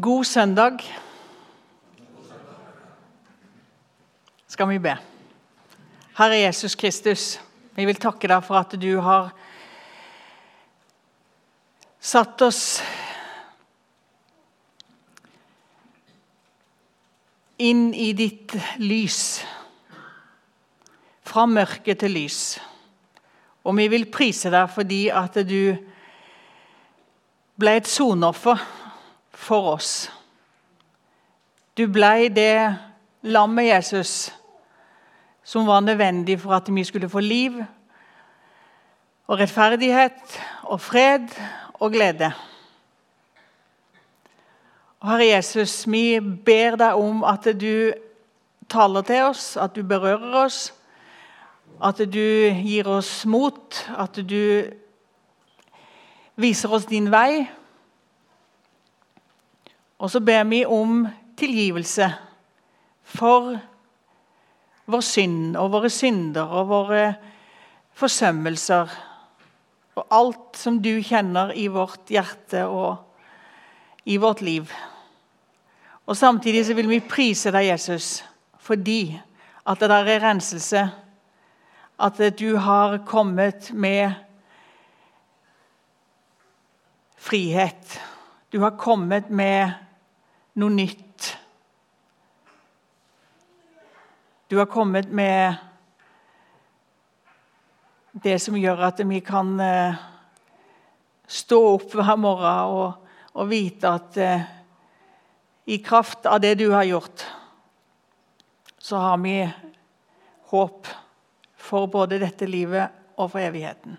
God søndag. Skal vi be. Herre Jesus Kristus, vi vil takke deg for at du har satt oss inn i ditt lys. Fra mørke til lys. Og vi vil prise deg fordi at du ble et sonoffer for oss. Du blei det lammet Jesus som var nødvendig for at vi skulle få liv og rettferdighet og fred og glede. Og Herre Jesus, vi ber deg om at du taler til oss, at du berører oss, at du gir oss mot, at du viser oss din vei. Og så ber vi om tilgivelse for vår synd og våre synder og våre forsømmelser. Og alt som du kjenner i vårt hjerte og i vårt liv. Og Samtidig så vil vi prise deg, Jesus, fordi at det der er renselse. At du har kommet med frihet. Du har kommet med noe nytt. Du har kommet med det som gjør at vi kan eh, stå opp hver morgen og, og vite at eh, i kraft av det du har gjort, så har vi håp for både dette livet og for evigheten.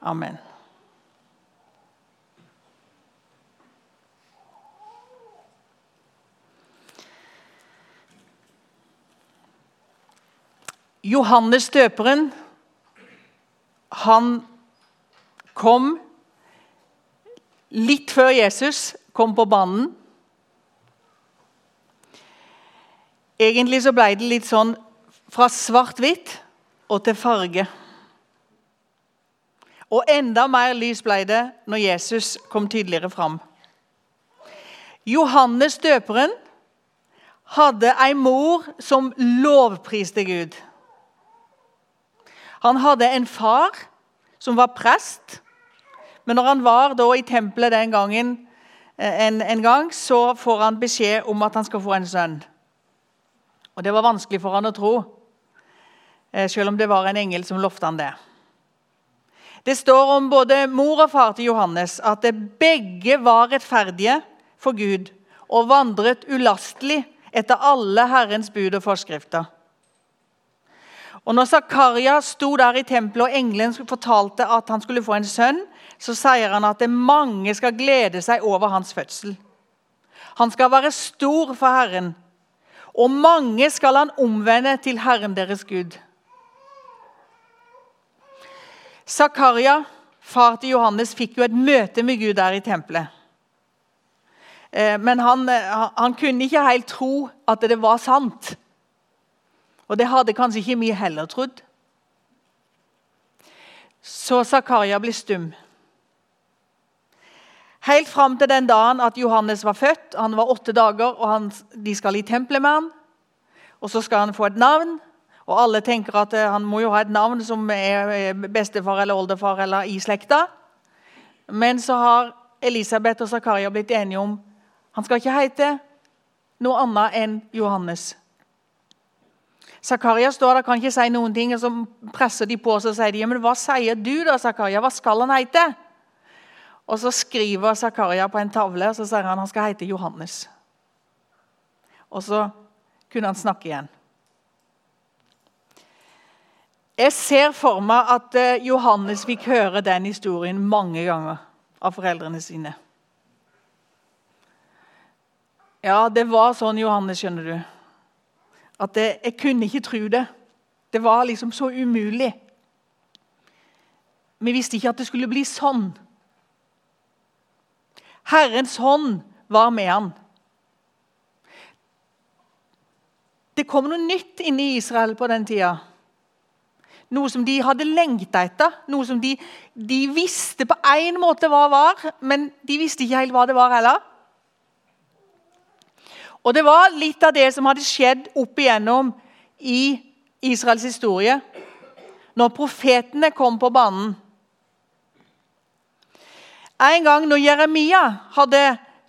Amen. Johannes døperen, han kom litt før Jesus kom på banen. Egentlig så ble det litt sånn fra svart-hvitt og til farge. Og enda mer lys ble det når Jesus kom tydeligere fram. Johannes døperen hadde ei mor som lovpriste Gud. Han hadde en far som var prest. Men når han var i tempelet den gangen, eh, en, en, gang, så får han beskjed om at han skal få en sønn. Og Det var vanskelig for han å tro, eh, selv om det var en engel som lovte han det. Det står om både mor og far til Johannes at begge var rettferdige for Gud og vandret ulastelig etter alle Herrens bud og forskrifter. Og når Zakaria sto der i tempelet og engelen fortalte at han skulle få en sønn, så sier han at det mange skal glede seg over hans fødsel. Han skal være stor for Herren, og mange skal han omvende til Herren deres Gud. Zakaria, far til Johannes, fikk jo et møte med Gud der i tempelet. Eh, men han, eh, han kunne ikke helt tro at det var sant. Og det hadde kanskje ikke vi heller trodd. Så Zakaria blir stum. Helt fram til den dagen at Johannes var født. Han var åtte dager, og han, de skal i tempelet med han. Og Så skal han få et navn. Og Alle tenker at eh, han må jo ha et navn som er bestefar eller oldefar eller i slekta. Men så har Elisabeth og Zakaria blitt enige om han skal ikke hete noe annet enn Johannes. Zakaria står der, kan ikke si noen ting, og så presser de på og så sier de, ja, men hva sier du da, Zakaria? Hva skal han hete? Og Så skriver Zakaria på en tavle og så sier han han skal hete Johannes. Og så kunne han snakke igjen. Jeg ser for meg at eh, Johannes fikk høre den historien mange ganger av foreldrene sine. Ja, det var sånn Johannes, skjønner du at jeg, jeg kunne ikke tro det. Det var liksom så umulig. Vi visste ikke at det skulle bli sånn. Herrens hånd var med han. Det kom noe nytt inn i Israel på den tida. Noe som de hadde lengta etter. Noe som de, de visste på en måte hva var, men de visste ikke helt hva det var heller. Og det var litt av det som hadde skjedd opp igjennom i Israels historie. Når profetene kom på banen. En gang når Jeremia hadde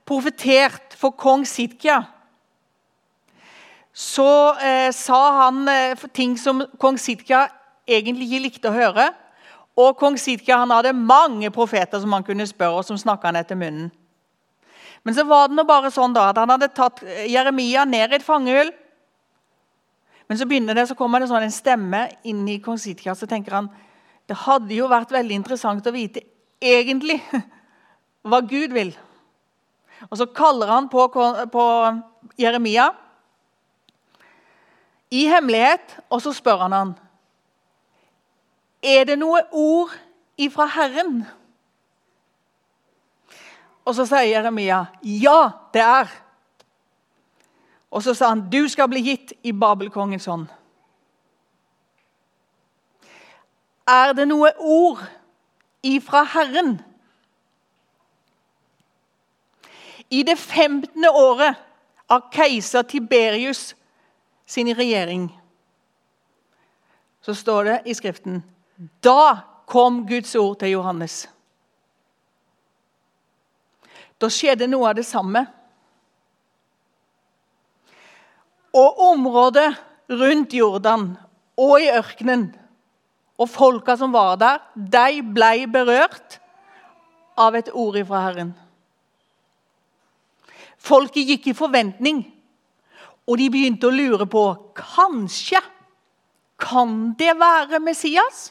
profetert for kong Sidkia, så eh, sa han eh, ting som kong Sidkia egentlig ikke likte å høre. Og kong Sidkia hadde mange profeter som han kunne spørre, og som snakka han etter munnen. Men så var det nå bare sånn da, at han hadde tatt Jeremia ned i et fangehull. Men så begynner det, så kommer det sånn en stemme inn i kong Sitka, så tenker han det hadde jo vært veldig interessant å vite egentlig hva Gud vil. Og så kaller han på, på Jeremia i hemmelighet, og så spør han han er det noe ord ifra Herren? Og så sier Jeremia, 'Ja, det er'. Og så sa han, 'Du skal bli gitt i Babelkongens hånd'. Er det noe ord ifra Herren? I det 15. året av keiser Tiberius sin regjering så står det i Skriften da kom Guds ord til Johannes. Da skjedde noe av det samme. Og området rundt Jordan og i ørkenen og folka som var der, de ble berørt av et ord ifra Herren. Folket gikk i forventning, og de begynte å lure på kanskje kan det være Messias?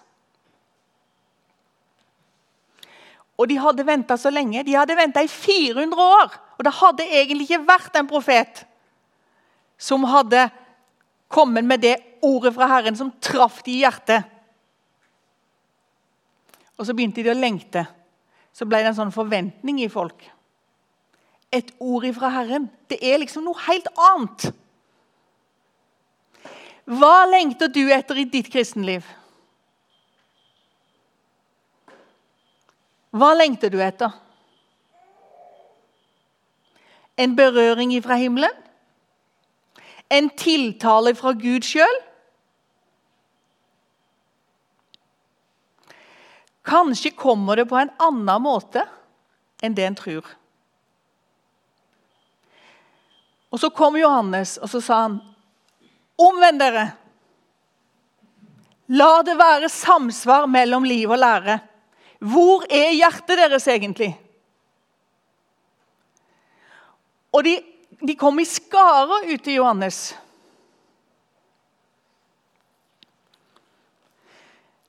Og de hadde venta så lenge. De hadde venta i 400 år. Og det hadde egentlig ikke vært en profet som hadde kommet med det ordet fra Herren som traff de i hjertet. Og så begynte de å lengte. Så ble det en sånn forventning i folk. Et ord fra Herren. Det er liksom noe helt annet. Hva lengter du etter i ditt kristenliv? Hva lengter du etter? En berøring fra himmelen? En tiltale fra Gud sjøl? Kanskje kommer det på en annen måte enn det en tror. Og Så kom Johannes og så sa han, omvend dere. La det være samsvar mellom liv og lære. Hvor er hjertet deres egentlig? Og de, de kom i skarer ut til Johannes.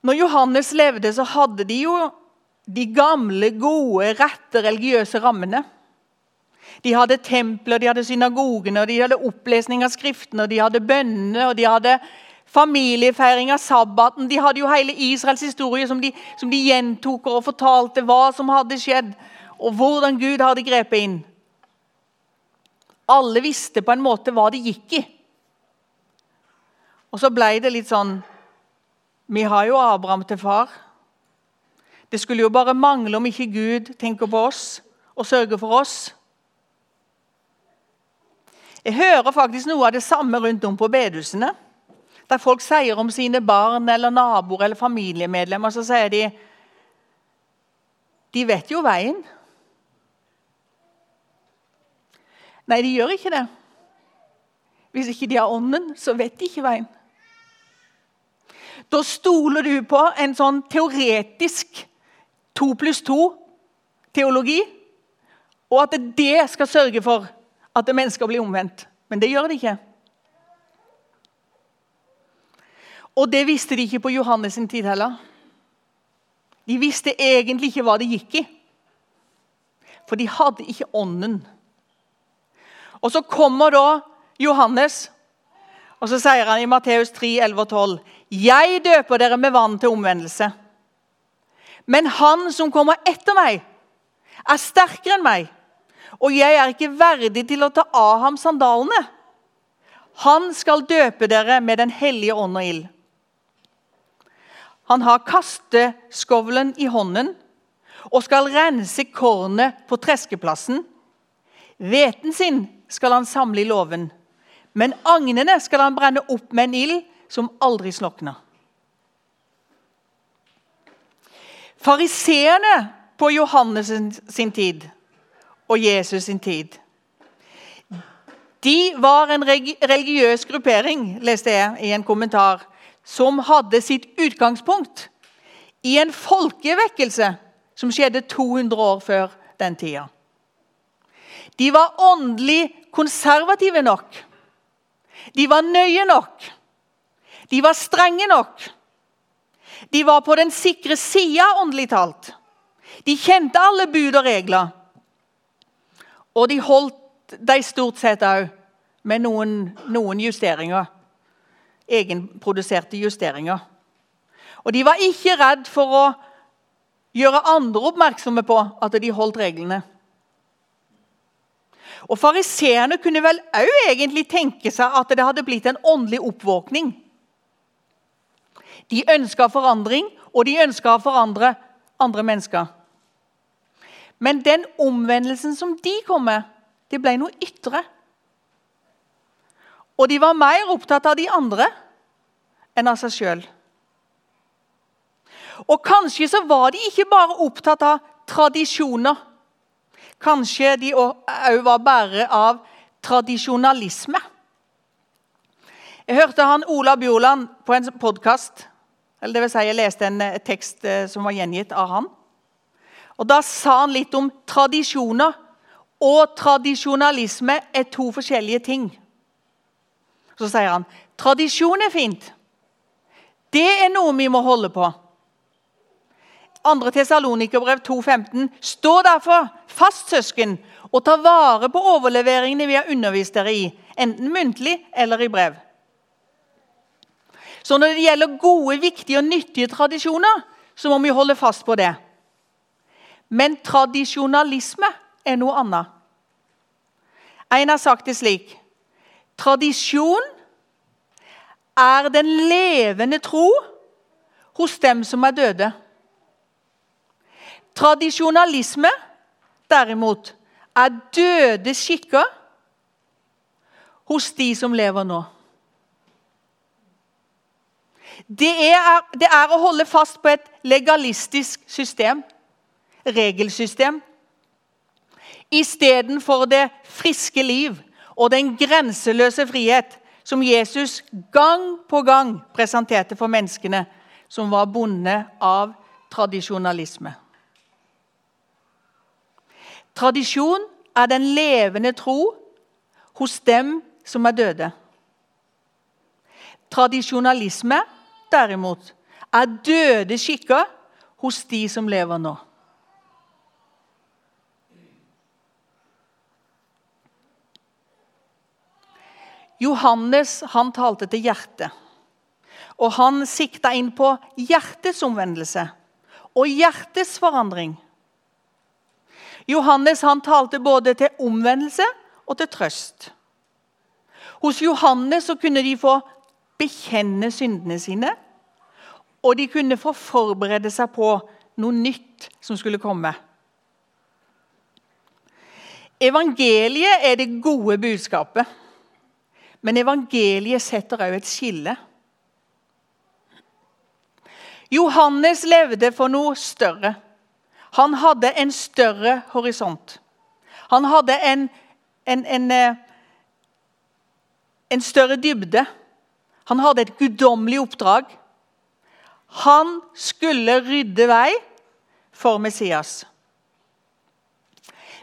Når Johannes levde, så hadde de jo de gamle, gode, rette religiøse rammene. De hadde templer, de hadde synagogene, og de hadde opplesning av skriftene, og de hadde bønnene og de hadde familiefeiring av sabbaten. De hadde jo hele Israels historie som de, som de gjentok og fortalte hva som hadde skjedd, og hvordan Gud hadde grepet inn. Alle visste på en måte hva det gikk i. Og så ble det litt sånn Vi har jo Abraham til far. Det skulle jo bare mangle om ikke Gud tenker på oss og sørger for oss. Jeg hører faktisk noe av det samme rundt om på bedehusene. Der folk sier om sine barn eller naboer eller familiemedlemmer, så sier de De vet jo veien. Nei, de gjør ikke det. Hvis ikke de har ånden, så vet de ikke veien. Da stoler du på en sånn teoretisk to pluss to-teologi, og at det skal sørge for at mennesker blir omvendt. Men det gjør det ikke. Og det visste de ikke på Johannes sin tid heller. De visste egentlig ikke hva det gikk i. For de hadde ikke ånden. Og Så kommer da Johannes, og så sier han i Matteus 3, 11 og 12.: Jeg døper dere med vann til omvendelse. Men han som kommer etter meg, er sterkere enn meg, og jeg er ikke verdig til å ta av ham sandalene. Han skal døpe dere med Den hellige ånd og ild. Han har kasteskovlen i hånden og skal rense kornet på treskeplassen. Hveten sin skal han samle i låven, men agnene skal han brenne opp med en ild som aldri slokner. Fariseerne på Johannes sin tid og Jesus sin tid de var en religiøs gruppering, leste jeg i en kommentar, som hadde sitt utgangspunkt i en folkevekkelse som skjedde 200 år før den tida. De var åndelig konservative nok. De var nøye nok. De var strenge nok. De var på den sikre sida, åndelig talt. De kjente alle bud og regler. Og de holdt de stort sett òg, med noen, noen justeringer. Egenproduserte justeringer. Og de var ikke redd for å gjøre andre oppmerksomme på at de holdt reglene. Og Fariseerne kunne vel òg egentlig tenke seg at det hadde blitt en åndelig oppvåkning. De ønska forandring, og de ønska å forandre andre mennesker. Men den omvendelsen som de kom med, det ble noe ytre. Og de var mer opptatt av de andre enn av seg sjøl. Og kanskje så var de ikke bare opptatt av tradisjoner. Kanskje de òg var bærere av tradisjonalisme. Jeg hørte han Ola Bjoland på en podkast. Det vil si, jeg leste en eh, tekst eh, som var gjengitt av han. Og Da sa han litt om tradisjoner. Og tradisjonalisme er to forskjellige ting. Så sier han tradisjon er fint. Det er noe vi må holde på. 2. Tesalonikerbrev 2,15.: Stå derfor fast, søsken, og ta vare på overleveringene vi har undervist dere i, enten muntlig eller i brev. Så når det gjelder gode, viktige og nyttige tradisjoner, så må vi holde fast på det. Men tradisjonalisme er noe annet. En har sagt det slik Tradisjon er den levende tro hos dem som er døde. Tradisjonalisme, derimot, er døde skikker hos de som lever nå. Det er, det er å holde fast på et legalistisk system, regelsystem, istedenfor det friske liv og den grenseløse frihet som Jesus gang på gang presenterte for menneskene som var bonde av tradisjonalisme. Tradisjon er den levende tro hos dem som er døde. Tradisjonalisme, derimot, er døde skikker hos de som lever nå. Johannes han talte til hjertet. Og han sikta inn på hjertets omvendelse og hjertets forandring. Johannes han talte både til omvendelse og til trøst. Hos Johannes så kunne de få bekjenne syndene sine, og de kunne få forberede seg på noe nytt som skulle komme. Evangeliet er det gode budskapet, men evangeliet setter òg et skille. Johannes levde for noe større. Han hadde en større horisont. Han hadde en, en, en, eh, en større dybde. Han hadde et guddommelig oppdrag. Han skulle rydde vei for Messias.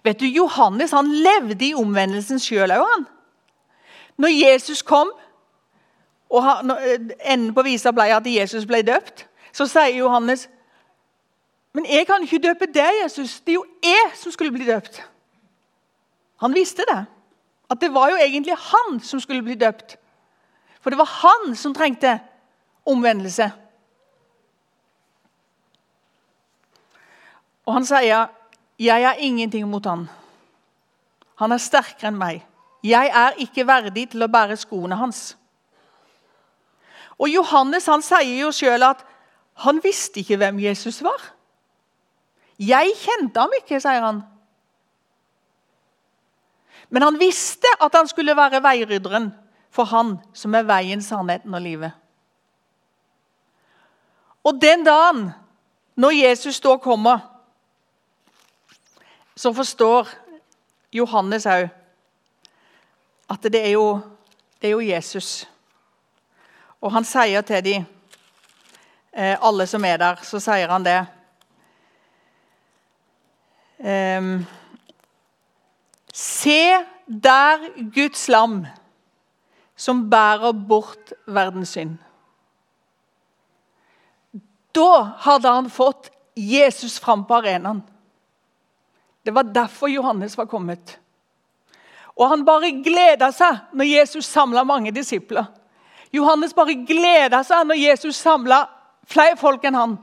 Vet du, Johannes han levde i omvendelsen sjøl òg. Når Jesus kom, og eh, enden på visa ble at Jesus ble døpt, så sier Johannes men jeg kan ikke døpe deg, Jesus. Det er jo jeg som skulle bli døpt. Han visste det. At det var jo egentlig han som skulle bli døpt. For det var han som trengte omvendelse. Og han sier, 'Jeg har ingenting mot han. Han er sterkere enn meg.' 'Jeg er ikke verdig til å bære skoene hans.' Og Johannes han sier jo sjøl at Han visste ikke hvem Jesus var. 'Jeg kjente ham ikke', sier han. Men han visste at han skulle være veirydderen for han som er veien, sannheten og livet. Og den dagen når Jesus da kommer, så forstår Johannes òg at det er, jo, det er jo Jesus. Og han sier til dem, eh, alle som er der, så sier han det. Um, Se der Guds lam som bærer bort verdens synd. Da hadde han fått Jesus fram på arenaen. Det var derfor Johannes var kommet. Og han bare gleda seg når Jesus samla mange disipler. Johannes bare gleda seg når Jesus samla flere folk enn han.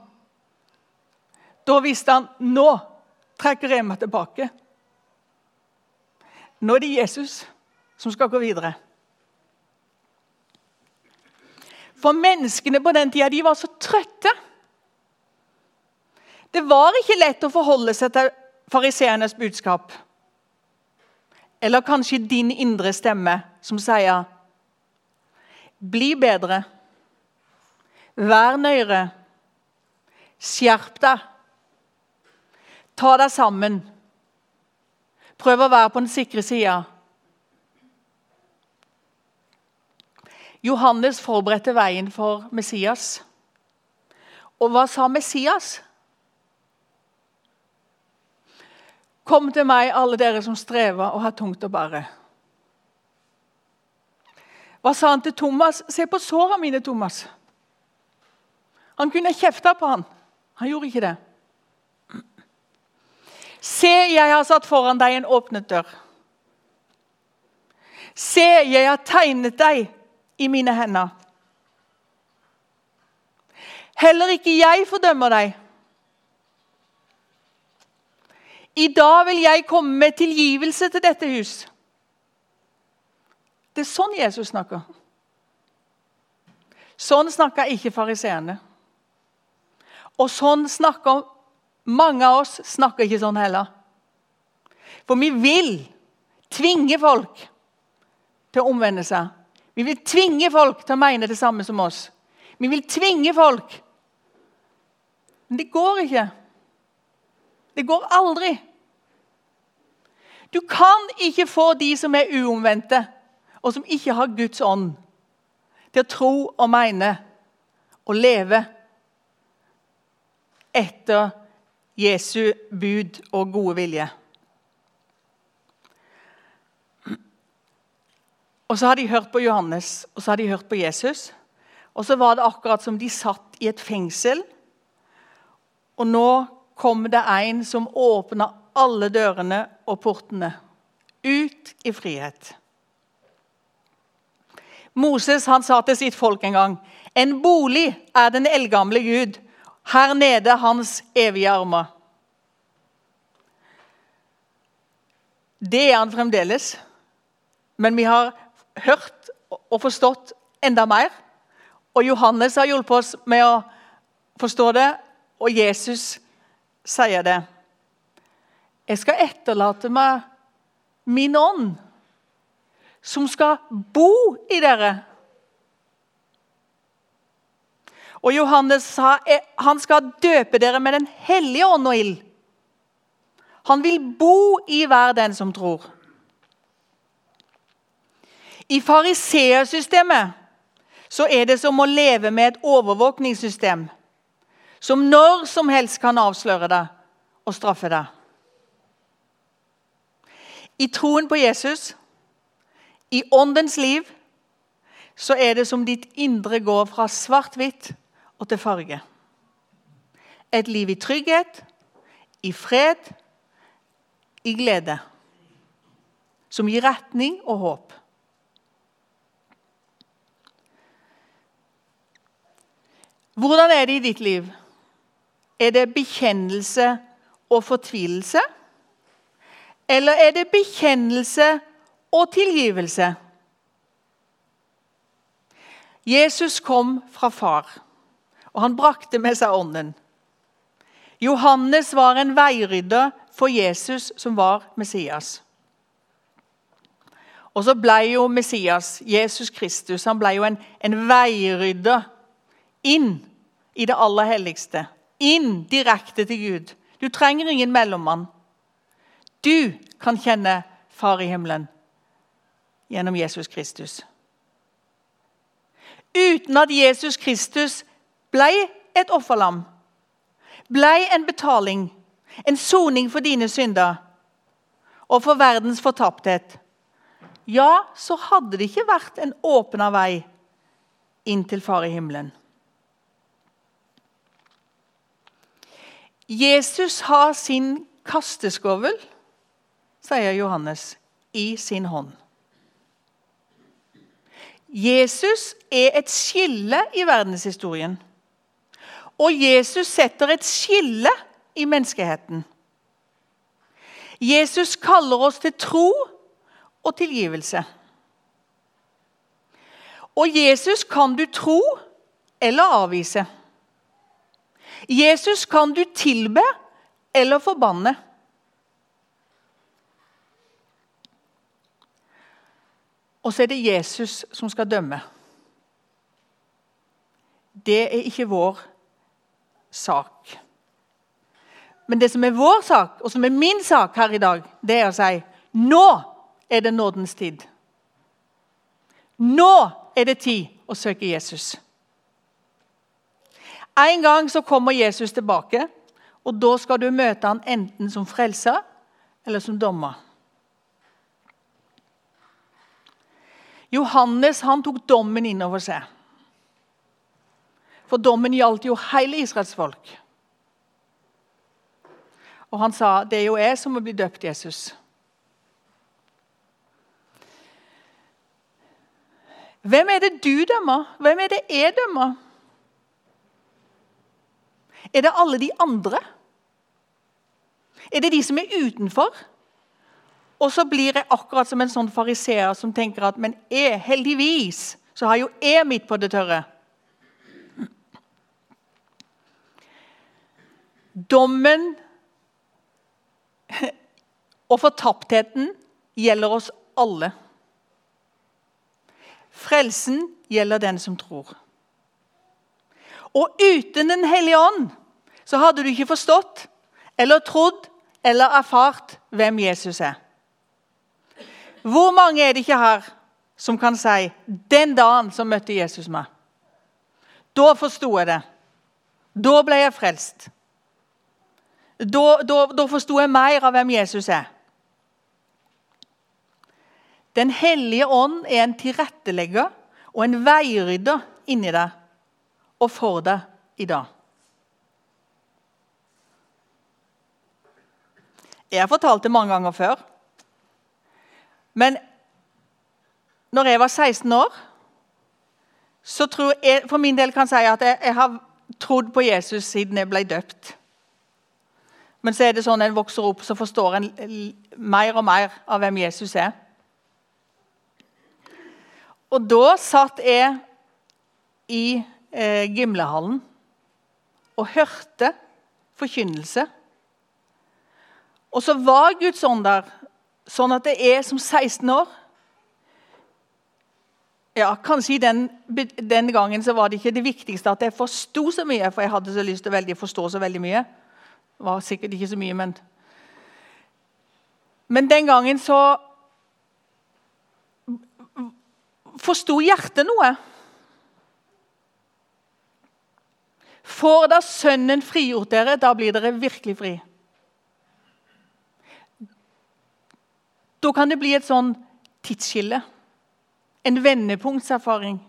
Da visste han nå trekker jeg meg tilbake. Nå er det Jesus som skal gå videre. For menneskene på den tida de var så trøtte. Det var ikke lett å forholde seg til fariseernes budskap. Eller kanskje din indre stemme som sier Bli bedre. Vær nøyere. Skjerp deg. Ta deg sammen. Prøv å være på den sikre sida. Johannes forberedte veien for Messias. Og hva sa Messias? Kom til meg, alle dere som strever og har tungt å bære. Hva sa han til Thomas? Se på såra mine, Thomas. Han kunne kjefta på han. Han gjorde ikke det. Se, jeg har satt foran deg en åpnet dør. Se, jeg har tegnet deg i mine hender. Heller ikke jeg fordømmer deg. I dag vil jeg komme med tilgivelse til dette hus. Det er sånn Jesus snakker. Sånn snakker ikke fariseerne. Og sånn snakker mange av oss snakker ikke sånn heller. For vi vil tvinge folk til å omvende seg. Vi vil tvinge folk til å mene det samme som oss. Vi vil tvinge folk. Men det går ikke. Det går aldri. Du kan ikke få de som er uomvendte, og som ikke har Guds ånd, til å tro og mene og leve etter Jesu bud og gode vilje. Og Så har de hørt på Johannes og så har de hørt på Jesus. Og så var det akkurat som de satt i et fengsel. Og nå kom det en som åpna alle dørene og portene. Ut i frihet. Moses han sa til sitt folk en gang en bolig er den eldgamle Gud her nede hans evige armer. Det er han fremdeles. Men vi har hørt og forstått enda mer. Og Johannes har hjulpet oss med å forstå det, og Jesus sier det. Jeg skal etterlate meg min ånd, som skal bo i dere. Og Johannes sa han skal døpe dere med Den hellige ånd og ild. Han vil bo i hver den som tror. I fariseersystemet så er det som å leve med et overvåkningssystem som når som helst kan avsløre deg og straffe deg. I troen på Jesus, i åndens liv, så er det som ditt indre går fra svart-hvitt og til farge. Et liv i trygghet, i fred, i glede. Som gir retning og håp. Hvordan er det i ditt liv? Er det bekjennelse og fortvilelse? Eller er det bekjennelse og tilgivelse? Jesus kom fra far. og han brakte med seg ånden. Johannes var en veirydder for Jesus, som var Messias. Og så ble jo Messias, Jesus Kristus, han ble jo en, en veirydder inn i det aller helligste. Inn direkte til Gud. Du trenger ingen mellommann. Du kan kjenne Far i himmelen gjennom Jesus Kristus. Uten at Jesus Kristus ble et offerlam, ble en betaling, en soning for dine synder og for verdens fortapthet, ja, så hadde det ikke vært en åpna vei inn til Far i himmelen. Jesus har sin kasteskovl, sier Johannes, i sin hånd. Jesus er et skille i verdenshistorien. Og Jesus setter et skille i menneskeheten. Jesus kaller oss til tro og tilgivelse. Og Jesus kan du tro eller avvise. Jesus kan du tilbe eller forbanne. Og så er det Jesus som skal dømme. Det er ikke vår sak. Men det som er vår sak, og som er min sak her i dag, det er å si nå er det nådens tid. Nå er det tid å søke Jesus. En gang så kommer Jesus tilbake, og da skal du møte han enten som frelser eller som dommer. Johannes han tok dommen innover seg. For dommen gjaldt jo hele Israels folk. Og han sa det er jo jeg som må bli døpt Jesus. Hvem er det du dømmer? Hvem er det jeg dømmer? Er det alle de andre? Er det de som er utenfor? Og så blir jeg akkurat som en sånn fariseer som tenker at men jeg, heldigvis så har jo jeg midt på det tørre. Dommen og fortaptheten gjelder oss alle. Frelsen gjelder den som tror. Og uten Den hellige ånd så hadde du ikke forstått eller trodd eller erfart hvem Jesus er. Hvor mange er det ikke her som kan si 'Den dagen som møtte Jesus meg', da forsto jeg det. Da ble jeg frelst. Da, da, da forsto jeg mer av hvem Jesus er. Den hellige ånd er en tilrettelegger og en veirydder inni deg og for deg i dag. Jeg har fortalt det mange ganger før. Men når jeg var 16 år, så tror jeg for min del kan si at jeg, jeg har trodd på Jesus siden jeg ble døpt. Men så er det sånn en vokser opp, så forstår en mer og mer av hvem Jesus er. Og da satt jeg i eh, Gimlehallen og hørte forkynnelse. Og så var Guds ånd der, sånn at det er som 16 år ja, Kanskje den, den gangen så var det ikke det viktigste at jeg forsto så mye, for jeg hadde så lyst til å forstå så veldig mye. Det var sikkert ikke så mye, men Men den gangen så forsto hjertet noe. Får da Sønnen frigjort dere, da blir dere virkelig fri. Da kan det bli et sånn tidsskille. En vendepunktserfaring.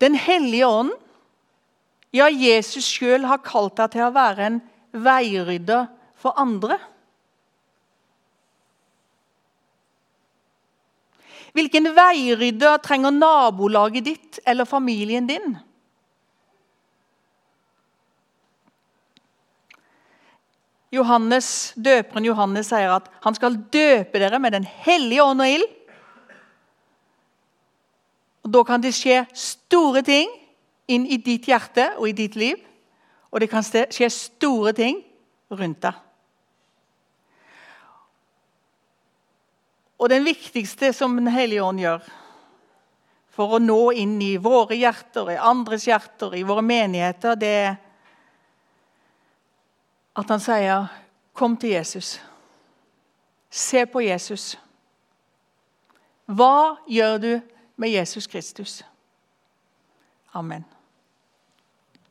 Den hellige ånd, ja, Jesus sjøl har kalt deg til å være en veirydder for andre. Hvilken veirydder trenger nabolaget ditt eller familien din? Johannes, Døperen Johannes sier at han skal døpe dere med Den hellige ånd og ild. Og Da kan det skje store ting inn i ditt hjerte og i ditt liv. Og det kan skje store ting rundt deg. Og den viktigste som Den hellige ånd gjør for å nå inn i våre hjerter, i andres hjerter, i våre menigheter, det er at han sier 'Kom til Jesus'. Se på Jesus. Hva gjør du med Jesus Kristus? Amen.